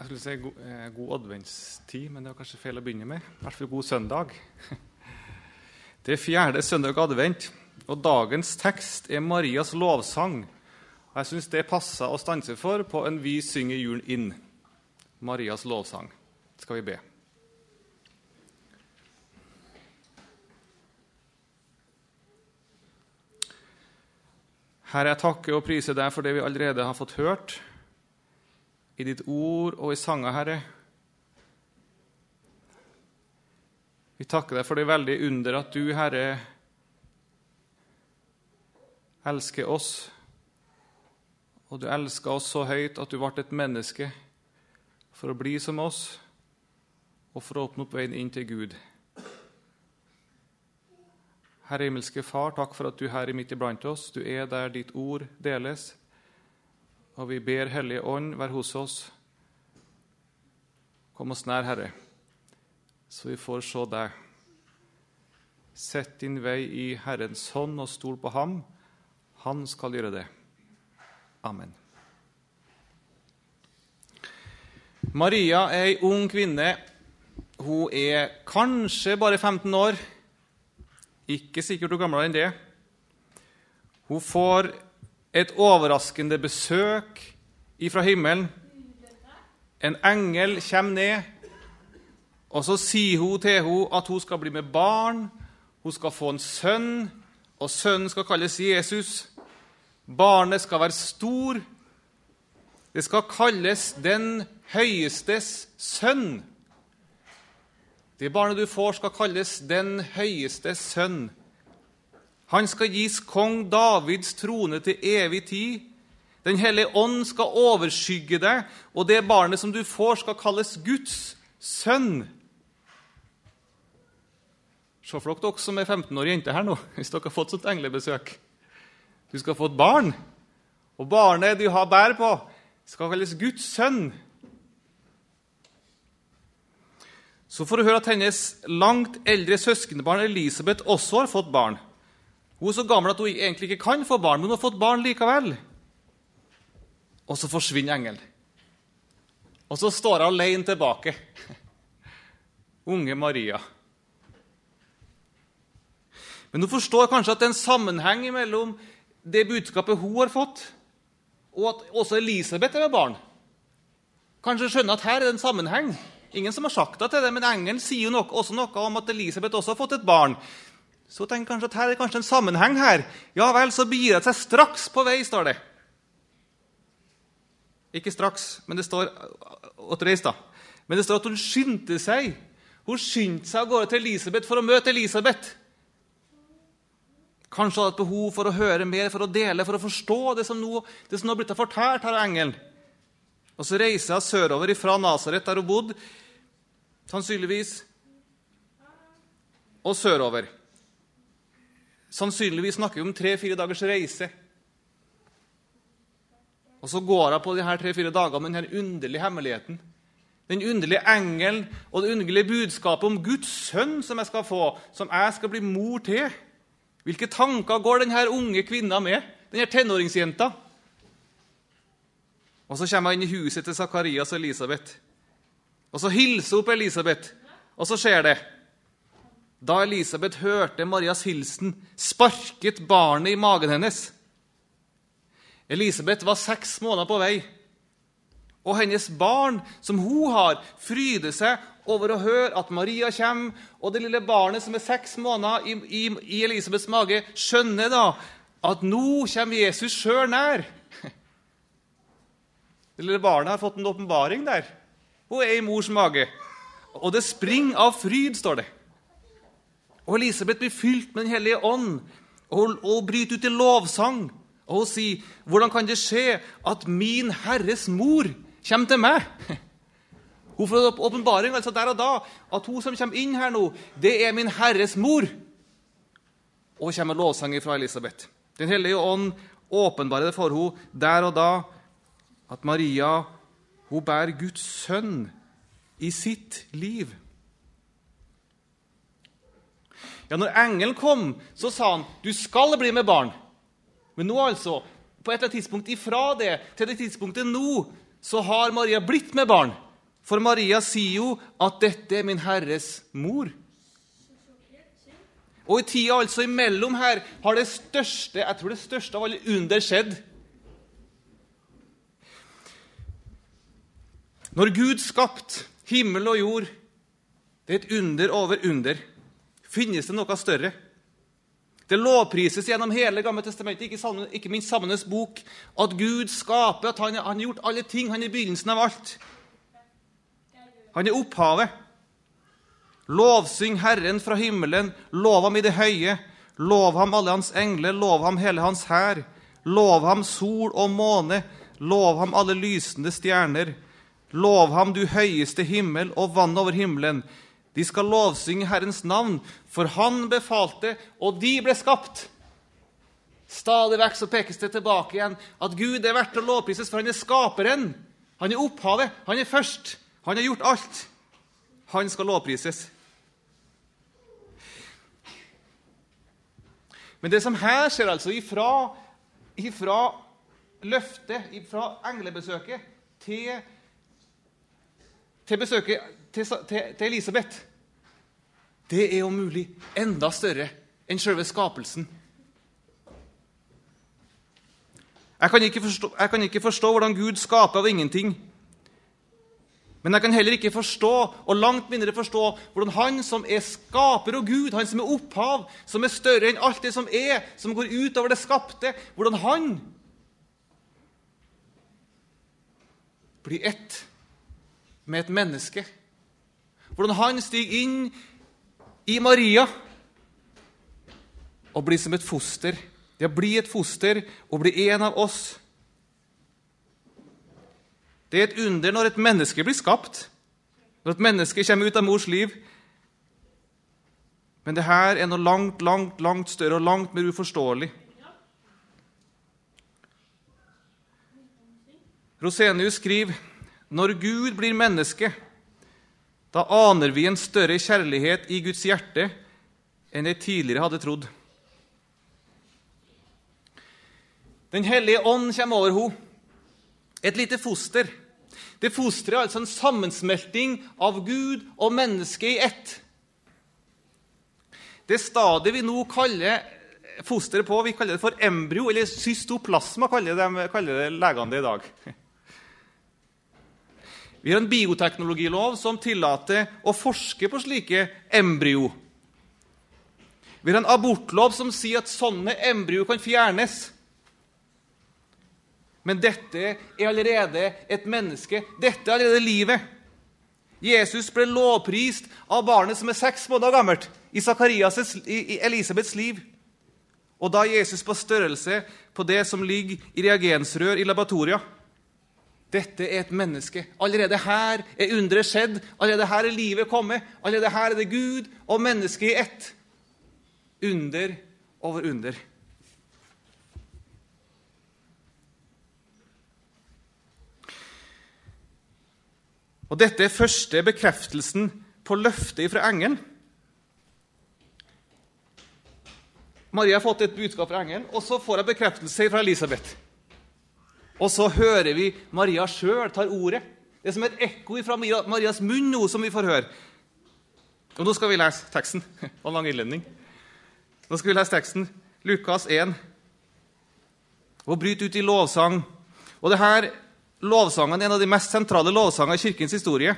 Jeg skulle si god, eh, god adventstid, men det var kanskje feil å begynne med. I hvert fall god søndag. Det er fjerde søndag advent, og dagens tekst er Marias lovsang. Jeg syns det passer å stanse for på en Vi synger julen inn. Marias lovsang. Skal vi be. Herre, jeg takker og priser deg for det vi allerede har fått hørt i ditt ord og i sanger, Herre. Vi takker deg for det veldige under at du, Herre, elsker oss. Og du elsker oss så høyt at du ble et menneske for å bli som oss og for å åpne opp veien inn til Gud. Herre himmelske Far, takk for at du her er midt iblant oss. Du er der ditt ord deles. Og vi ber Hellige Ånd være hos oss. Kom oss nær, Herre, så vi får se deg. Sett din vei i Herrens hånd og stol på ham. Han skal gjøre det. Amen. Maria er ei ung kvinne. Hun er kanskje bare 15 år. Ikke sikkert hun gamlere enn det. Hun får et overraskende besøk ifra himmelen. En engel kommer ned, og så sier hun til henne at hun skal bli med barn. Hun skal få en sønn, og sønnen skal kalles Jesus. Barnet skal være stor. Det skal kalles Den høyestes sønn. Det barnet du får, skal kalles Den høyeste sønn. Han skal gis kong Davids trone til evig tid. Den hellige ånd skal overskygge deg, og det barnet som du får, skal kalles Guds sønn. Se for dere dere som er 15 år jente her nå, hvis dere har fått sånt englebesøk. Du skal få et barn, og barnet du har bær på, skal kalles Guds sønn. Så får du høre at hennes langt eldre søskenbarn Elisabeth også har fått barn. Hun er så gammel at hun egentlig ikke kan få barn, men hun har fått barn likevel. Og så forsvinner engelen. Og så står hun alene tilbake. Unge Maria. Men hun forstår kanskje at det er en sammenheng mellom det budskapet hun har fått, og at også Elisabeth er med barn. Kanskje skjønner at her er det en sammenheng. Ingen som har sagt det til det, men engelen sier jo noe, også noe om at Elisabeth også har fått et barn. Så tenker kanskje at her er kanskje en sammenheng her. Ja vel, så begir hun seg straks på vei, står det. Ikke straks, men det står åtreis, da. Men det står at hun skyndte seg. Hun skyndte seg av gårde til Elisabeth for å møte Elisabeth. Kanskje hadde et behov for å høre mer, for å dele, for å forstå det som nå har blitt fortalt her av engelen. Og så reiser hun sørover fra Nasaret, der hun bodde, sannsynligvis, og sørover. Sannsynligvis snakker vi om tre-fire dagers reise. Og så går hun på de her tre-fire dagene med denne underlige hemmeligheten. Den underlige engelen og det underlige budskapet om Guds sønn som jeg skal få, som jeg skal bli mor til. Hvilke tanker går denne unge kvinna med, denne tenåringsjenta? Og Så kommer hun inn i huset til Zakarias og Elisabeth. Og Så hilser hun på Elisabeth, og så skjer det. Da Elisabeth hørte Marias hilsen, sparket barnet i magen hennes. Elisabeth var seks måneder på vei, og hennes barn, som hun har, fryder seg over å høre at Maria kommer, og det lille barnet som er seks måneder i, i, i Elisabeths mage, skjønner da at nå kommer Jesus sjøl nær. Det lille barnet har fått en åpenbaring der. Hun er i mors mage. Og det springer av fryd, står det. Og Elisabeth blir fylt med Den hellige ånd og, og bryter ut i lovsang. Og hun sier, 'Hvordan kan det skje at min Herres mor kommer til meg?' Hun får åpenbaring altså der og da at hun som kommer inn her nå, det er min Herres mor. Og kommer lovsang fra Elisabeth. Den hellige ånd åpenbarer det for henne der og da at Maria hun bærer Guds sønn i sitt liv. Ja, når engelen kom, så sa han, 'Du skal bli med barn'. Men nå, altså, på et eller annet tidspunkt ifra det til det tidspunktet nå, så har Maria blitt med barn. For Maria sier jo at 'dette er min Herres mor'. Og i tida altså imellom her har det største jeg tror det største av alle under skjedd. Når Gud skapte himmel og jord, det er et under over under, finnes det noe større? Det lovprises gjennom hele Gamle testamentet, ikke, sammen, ikke minst sammenes bok, at Gud skaper, at han, han har gjort alle ting. Han er begynnelsen av alt. Han er opphavet. Lovsyng Herren fra himmelen, lov ham i det høye. Lov ham alle hans engler, lov ham hele hans hær. Lov ham sol og måne, lov ham alle lysende stjerner. Lov ham, du høyeste himmel og vann over himmelen. De skal lovsynge Herrens navn, for Han befalte, og de ble skapt. Stadig vekk så pekes det tilbake igjen at Gud er verdt å lovprises, for han er skaperen. Han er opphavet. Han er først. Han har gjort alt. Han skal lovprises. Men det som her skjer, altså ifra, ifra løftet, ifra englebesøket, til, til besøket til, til, til Elisabeth, det er om mulig enda større enn selve skapelsen. Jeg kan, forstå, jeg kan, ikke forstå, hvordan Gud skaper av ingenting. Men jeg kan heller ikke forstå, og langt mindre forstå, hvordan Han som er skaper og Gud, Han som er opphav, som er større enn alt det som er, som går utover det skapte, hvordan Han blir ett med et menneske. Hvordan han stiger inn i Maria og blir som et foster. Det å bli et foster og bli en av oss. Det er et under når et menneske blir skapt, når et menneske kommer ut av mors liv. Men det her er noe langt, langt, langt større og langt mer uforståelig. Rosenius skriver når Gud blir menneske, da aner vi en større kjærlighet i Guds hjerte enn jeg tidligere hadde trodd. Den hellige ånd kommer over henne. Et lite foster. Det fosteret er altså en sammensmelting av Gud og menneske i ett. Det stadiet vi nå kaller fosteret på, vi kaller det for embryo, eller cystoplasma, kaller, de, kaller det legene det i dag. Vi har en bioteknologilov som tillater å forske på slike embryo. Vi har en abortlov som sier at sånne embryo kan fjernes. Men dette er allerede et menneske. Dette er allerede livet. Jesus ble lovprist av barnet som er seks måneder gammelt, i, i Elisabeths liv. Og da er Jesus på størrelse på det som ligger i reagensrør i laboratoriet. Dette er et menneske. Allerede her er underet skjedd. Allerede her er livet kommet. Allerede her er det Gud og mennesket i ett. Under over under. Og Dette er første bekreftelsen på løftet fra engelen. Maria har fått et budskap fra engelen, og så får hun bekreftelse fra Elisabeth. Og så hører vi Maria sjøl tar ordet. Det er som et ekko fra Marias munn nå som vi får høre. Og nå skal vi lese teksten. Det var en lang innledning. Nå skal vi lese teksten. Lukas 1. Og bryte ut i lovsang. Og det her lovsangen er en av de mest sentrale lovsangene i kirkens historie.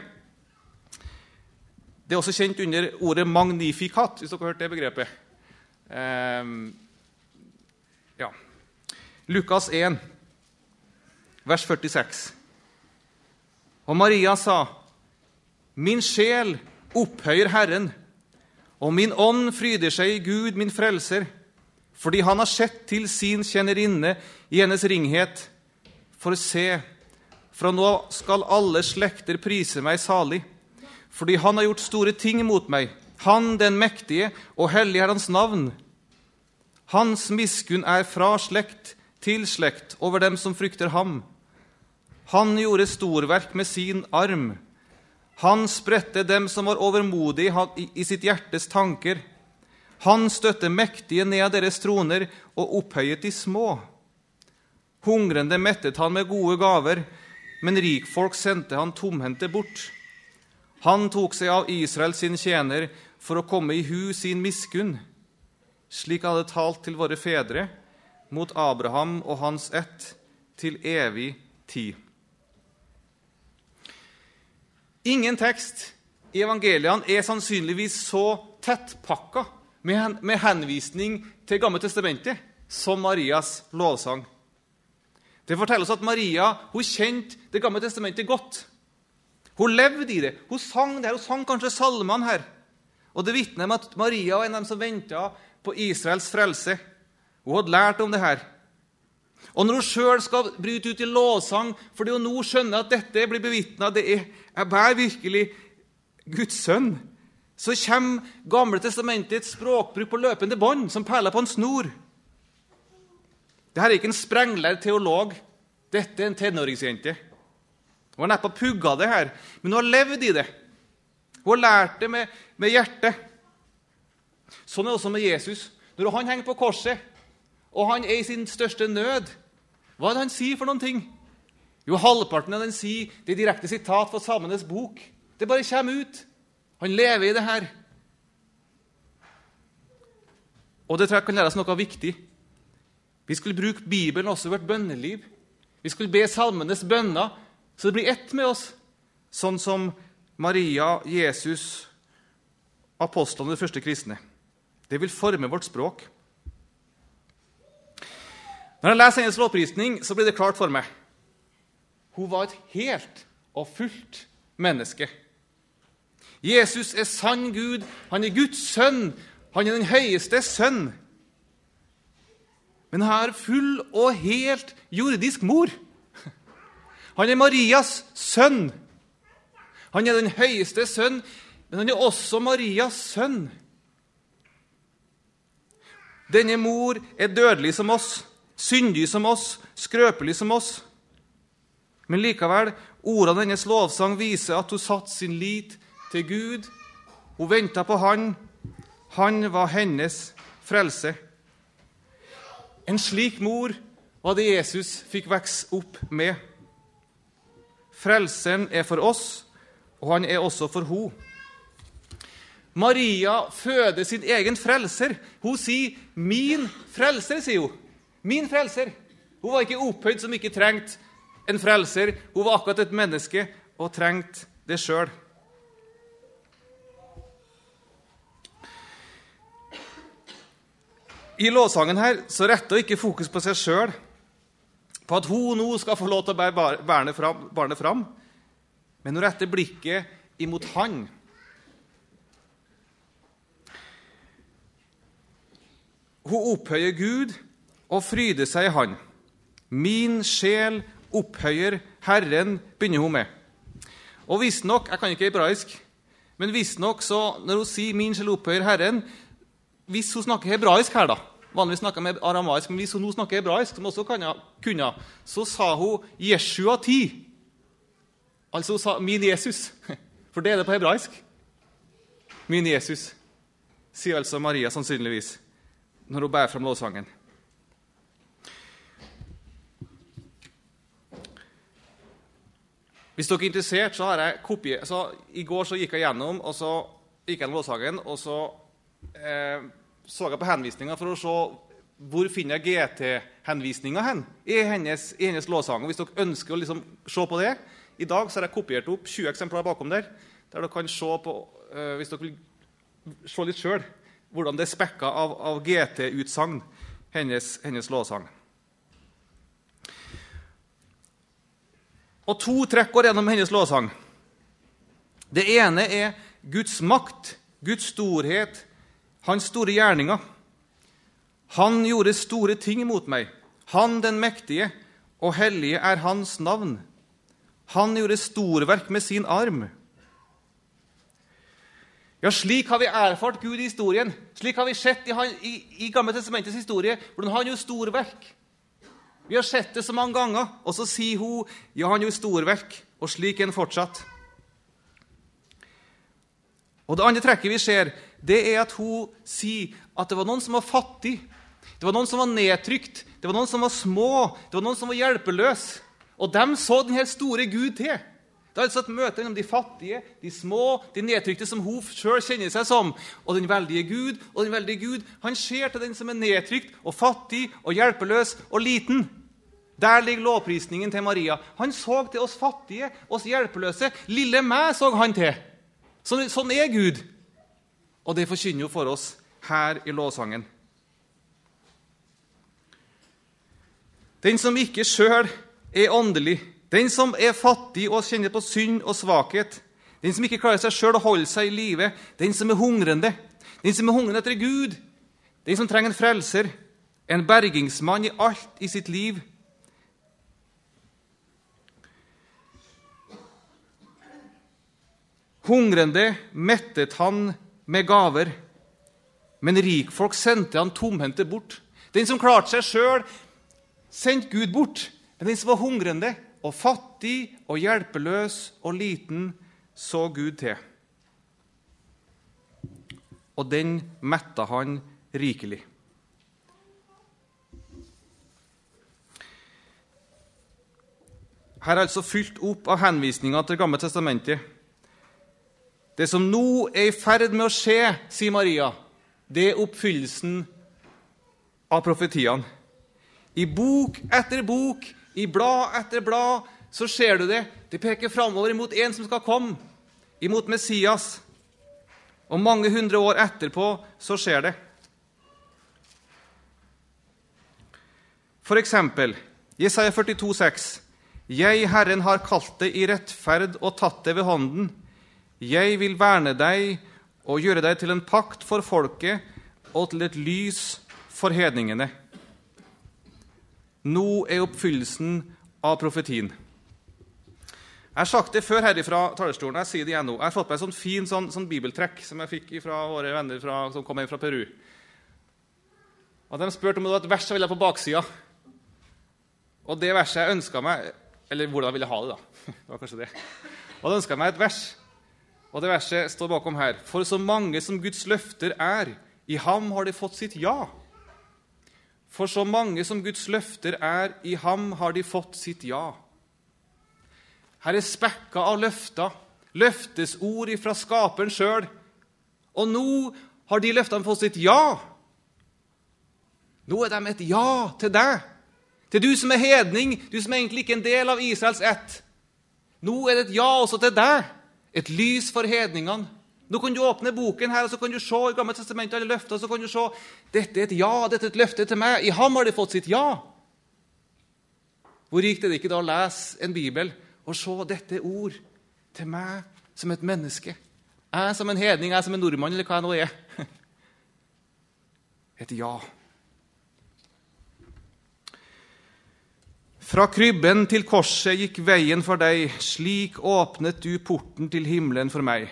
Det er også kjent under ordet 'magnifikat', hvis dere har hørt det begrepet. Um, ja. Lukas 1 vers 46. Og Maria sa, Min sjel opphøyer Herren, og min ånd fryder seg i Gud, min frelser, fordi han har sett til sin kjennerinne i hennes ringhet. For se, fra nå skal alle slekter prise meg salig, fordi han har gjort store ting mot meg. Han den mektige, og hellig er hans navn. Hans miskunn er fra slekt til slekt over dem som frykter ham. Han gjorde storverk med sin arm. Han spredte dem som var overmodige i sitt hjertes tanker. Han støtte mektige ned av deres troner og opphøyet de små. Hungrende mettet han med gode gaver. men rikfolk sendte han tomhendte bort. Han tok seg av Israel sin tjener for å komme i hu sin miskunn, slik han hadde talt til våre fedre, mot Abraham og hans ett, til evig tid. Ingen tekst i evangeliene er sannsynligvis så tettpakka med henvisning til Gamle testamentet som Marias lovsang. Det forteller oss at Maria hun kjente Det gamle testamentet godt. Hun levde i det. Hun sang det her, hun sang kanskje salmene her. Og Det vitner om at Maria var en av dem som venta på Israels frelse. Hun hadde lært om det her. Og når hun sjøl skal bryte ut i lovsang fordi hun nå skjønner at dette blir bevitna, det er jeg bærer virkelig Guds sønn, så kommer Gamle testamentets språkbruk på løpende bånd, som perler på en snor. Dette er ikke en sprenglært teolog. Dette er en tenåringsjente. Hun har neppe pugga det her, men hun har levd i det. Hun har lært det med, med hjertet. Sånn er det også med Jesus. Når han henger på korset, og han er i sin største nød, hva er det han sier for noen ting? Jo, halvparten av den sier det er direkte sitat fra Samenes bok. Det bare kommer ut. Han lever i det her. Og det tror jeg kan lære oss noe viktig. Vi skulle bruke Bibelen også i vårt bønneliv. Vi skulle be salmenes bønner så det blir ett med oss, sånn som Maria, Jesus, apostlene, de første kristne. Det vil forme vårt språk. Når jeg leser hennes lovprisning, så blir det klart for meg. Hun var et helt og fullt menneske. Jesus er sann Gud. Han er Guds sønn. Han er den høyeste sønn. Men han er full og helt jordisk mor. Han er Marias sønn. Han er den høyeste sønn, men han er også Marias sønn. Denne mor er dødelig som oss, syndig som oss, skrøpelig som oss. Men likevel, ordene hennes lovsang viser at hun satte sin lit til Gud. Hun venta på Han. Han var hennes frelse. En slik mor var det Jesus fikk vokse opp med. Frelseren er for oss, og han er også for henne. Maria føder sin egen frelser. Hun sier 'min frelser', sier hun. Min frelser. Hun var ikke opphøyd som ikke trengte en frelser. Hun var akkurat et menneske og trengte det sjøl. I lovsangen her så retter hun ikke fokus på seg sjøl, på at hun nå skal få lov til å bære barnet fram, barnet fram. Men hun retter blikket imot Han. Hun opphøyer Gud og fryder seg i Han. Min sjel opphøyer Herren, begynner hun med. Og visstnok Jeg kan ikke hebraisk, men visstnok når hun sier 'min sjel opphøyer Herren' Hvis hun snakker hebraisk her, da Vanligvis snakker med aramaisk, men hvis hun nå snakker hebraisk, som også kunne, så sa hun 'Jeshua ti'. Altså hun sa 'min Jesus', for det er det på hebraisk. Min Jesus, sier altså Maria sannsynligvis når hun bærer fram lovsangen. Hvis dere er interessert, så har jeg kopiert I går så gikk jeg gjennom og så gikk jeg gjennom lovsangen, og så eh, så jeg på henvisninga for å se hvor finner jeg GT-henvisninga hen i hennes, i hennes låsang. Hvis dere ønsker å liksom se på det I dag så har jeg kopiert opp 20 eksemplarer bakom der, der dere kan se på, eh, hvis dere vil se litt sjøl, hvordan det er spekka av, av GT-utsagn, hennes, hennes låsang. Og to trekk går gjennom hennes låsang. Det ene er Guds makt, Guds storhet, hans store gjerninger. Han gjorde store ting mot meg. Han den mektige, og hellige er hans navn. Han gjorde storverk med sin arm. Ja, Slik har vi erfart Gud i historien. Slik har vi sett i, i, i Gamle testamentets historie hvordan han gjorde storverk. Vi har sett det så mange ganger, og så sier hun ja, han gjorde storverk. Og slik er han fortsatt. Og Det andre trekket vi ser, det er at hun sier at det var noen som var fattig. Det var noen som var nedtrykt, det var noen som var små, det var noen som var hjelpeløse. Og de så denne store Gud til. Det er altså et møte mellom de fattige, de små, de nedtrykte, som hun sjøl kjenner seg som, og den veldige Gud. Og den veldige Gud han ser til den som er nedtrykt og fattig og hjelpeløs og liten. Der ligger lovprisningen til Maria. Han så til oss fattige, oss hjelpeløse. Lille meg så han til. Sånn, sånn er Gud. Og det forkynner jo for oss her i lovsangen. Den som ikke sjøl er åndelig, den som er fattig og kjenner på synd og svakhet, den som ikke klarer seg sjøl å holde seg i live, den som er hungrende, den som er hungrende etter Gud, den som trenger en frelser, en bergingsmann i alt i sitt liv, Hungrende mettet han med gaver, men rikfolk sendte han tomhendte bort. Den som klarte seg sjøl, sendte Gud bort. Men den som var hungrende og fattig og hjelpeløs og liten, så Gud til. Og den metta han rikelig. Her er altså fylt opp av henvisninger til Gamle testamentet det som nå er i ferd med å skje, sier Maria, det er oppfyllelsen av profetiene. I bok etter bok, i blad etter blad, så ser du det. Det peker framover imot en som skal komme, imot Messias. Og mange hundre år etterpå så skjer det. For eksempel Jesaja 42, 42,6.: Jeg, Herren, har kalt deg i rettferd og tatt deg ved hånden. Jeg vil verne deg og gjøre deg til en pakt for folket og til et lys for hedningene. Nå er oppfyllelsen av profetien. Jeg har sagt det før her fra talerstolen. Jeg sier det igjen nå. Jeg har fått meg en sånn fin sånn, sånn bibeltrekk som jeg fikk fra våre venner fra, som kom hjem fra Peru. Og De spurte om det var et vers jeg ville ha på baksida. Og det verset jeg ønska meg Eller hvordan jeg ville ha det, da. Det var kanskje det. Og da ønska jeg meg et vers og det verset står bakom her. For så mange som Guds løfter er, i ham har de fått sitt ja. For så mange som Guds løfter er, i ham har de fått sitt ja. Her er spekka av løfter, løftesord ifra Skaperen sjøl. Og nå har de løftene fått sitt ja. Nå er de et ja til deg, til du som er hedning, du som er egentlig ikke er en del av Israels ett. Nå er det et ja også til deg. Et lys for hedningene. Nå kan du åpne boken her, og så kan du se i Gamle testamentet alle løfter, så kan du se dette er et ja, dette er et løfte til meg. I ham har de fått sitt ja. Hvor rikt er det ikke da å lese en bibel og se dette ord til meg som et menneske? Jeg som en hedning, jeg som en nordmann, eller hva jeg nå er. Et ja. Fra krybben til korset gikk veien for deg, slik åpnet du porten til himmelen for meg.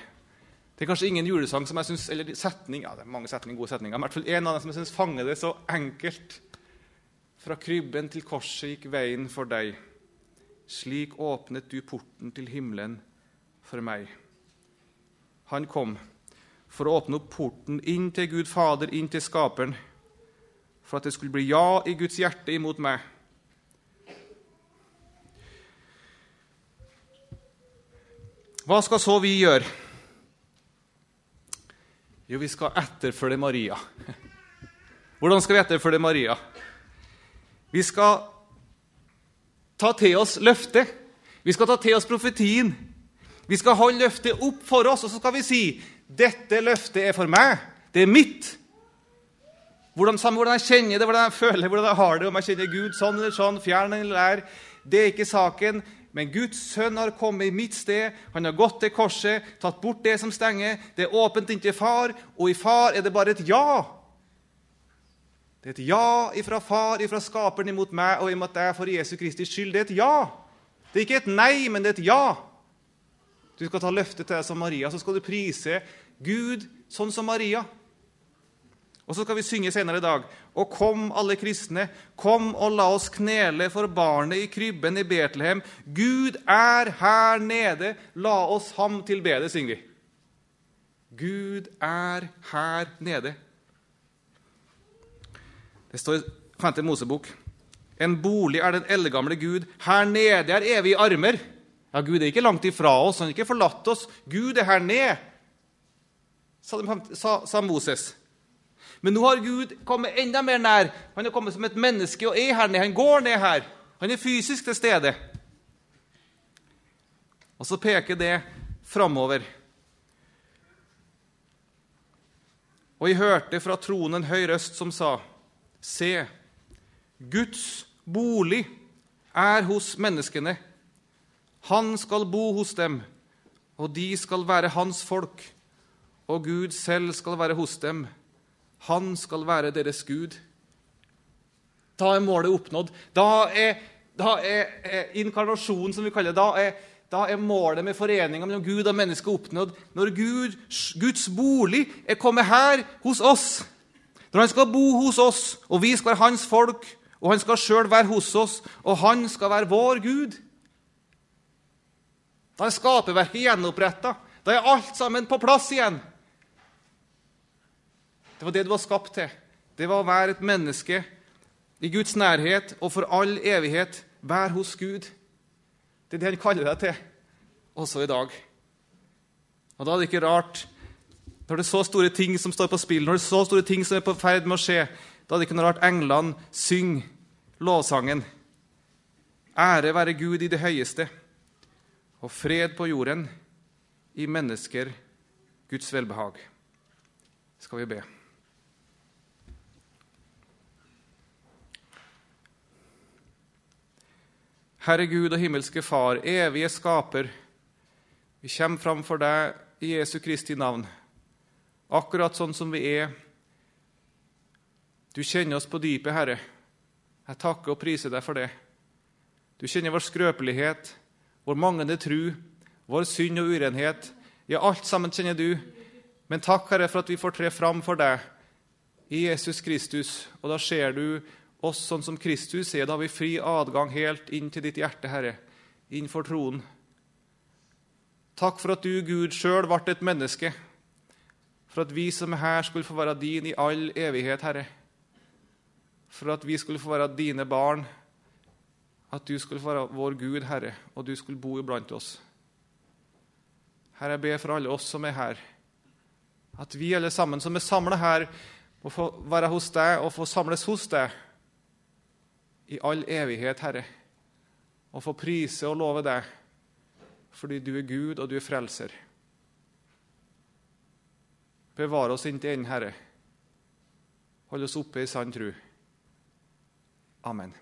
Det er kanskje ingen julesang som jeg synes, eller setning, ja, det er mange setninger, gode setninger, men i hvert fall en av dem som jeg syns fanger det så enkelt. Fra krybben til korset gikk veien for deg. Slik åpnet du porten til himmelen for meg. Han kom for å åpne opp porten inn til Gud Fader, inn til Skaperen, for at det skulle bli ja i Guds hjerte imot meg Hva skal så vi gjøre? Jo, vi skal etterfølge Maria. Hvordan skal vi etterfølge Maria? Vi skal ta til oss løftet. Vi skal ta til oss profetien. Vi skal holde løftet opp for oss, og så skal vi si dette løftet er for meg. Det er mitt. Hvordan, hvordan jeg kjenner det, hvordan jeg føler hvordan jeg har det, om jeg kjenner Gud sånn eller sånn, fjern eller lær, det er ikke saken. Men Guds sønn har kommet i mitt sted. Han har gått til korset, tatt bort det som stenger. Det er åpent inntil far, og i far er det bare et ja. Det er et ja ifra far, ifra skaperen imot meg og imot deg for Jesu Kristi skyld. Det er et ja. Det er ikke et nei, men det er et ja. Du skal ta løftet til deg som Maria, så skal du prise Gud sånn som Maria. Og så skal vi synge senere i dag. Og kom, alle kristne, kom og la oss knele for barnet i krybben i Betlehem. Gud er her nede, la oss ham tilbede, synger vi. Gud er her nede. Det står i 5. Mosebok En bolig er den eldgamle Gud. Her nede er evige armer. Ja, Gud er ikke langt ifra oss, han har ikke forlatt oss. Gud er her nede, sa, sa Moses. Men nå har Gud kommet enda mer nær. Han har kommet som et menneske og er her nede. Han går ned her. Han er fysisk til stede. Og så peker det framover. Og jeg hørte fra tronen høy røst som sa, Se, Guds bolig er hos menneskene. Han skal bo hos dem, og de skal være hans folk. Og Gud selv skal være hos dem. Han skal være deres Gud. Da er målet oppnådd. Da er, da er, er inkarnasjonen, som vi kaller det, da er, da er målet med foreninga mellom Gud og menneske oppnådd. Når Gud, Guds bolig er kommet her hos oss. Når han skal bo hos oss, og vi skal være hans folk, og han skal sjøl være hos oss, og han skal være vår Gud. Da er skaperverket gjenoppretta. Da er alt sammen på plass igjen. Det var det du var skapt til. Det var å være et menneske i Guds nærhet og for all evighet være hos Gud. Det er det han kaller deg til, også i dag. Og Da er det ikke rart, når det er så store ting som står på spill, når det er så store ting som er på ferd med å skje, da er det ikke noe rart englene synger lovsangen. Ære være Gud i det høyeste, og fred på jorden, i mennesker Guds velbehag. Skal vi be. Herre Gud og himmelske Far, evige skaper, vi kommer framfor deg i Jesu Kristi navn, akkurat sånn som vi er. Du kjenner oss på dypet, Herre. Jeg takker og priser deg for det. Du kjenner vår skrøpelighet, vår manglende tru, vår synd og urenhet. Ja, alt sammen kjenner du. Men takk, Herre, for at vi får tre fram for deg i Jesus Kristus. Og da ser du oss sånn som Kristus er. Da har vi fri adgang helt inn til ditt hjerte, Herre, innenfor troen. Takk for at du, Gud, sjøl ble et menneske, for at vi som er her, skulle få være din i all evighet, Herre. For at vi skulle få være dine barn, at du skulle få være vår Gud, Herre, og du skulle bo iblant oss. Herre, jeg ber for alle oss som er her, at vi alle sammen som er samla her, må få være hos deg og få samles hos deg i all evighet, Herre, og få prise og love deg fordi du er Gud og du er frelser. Bevare oss inntil enden, Herre. Hold oss oppe i sann tru. Amen.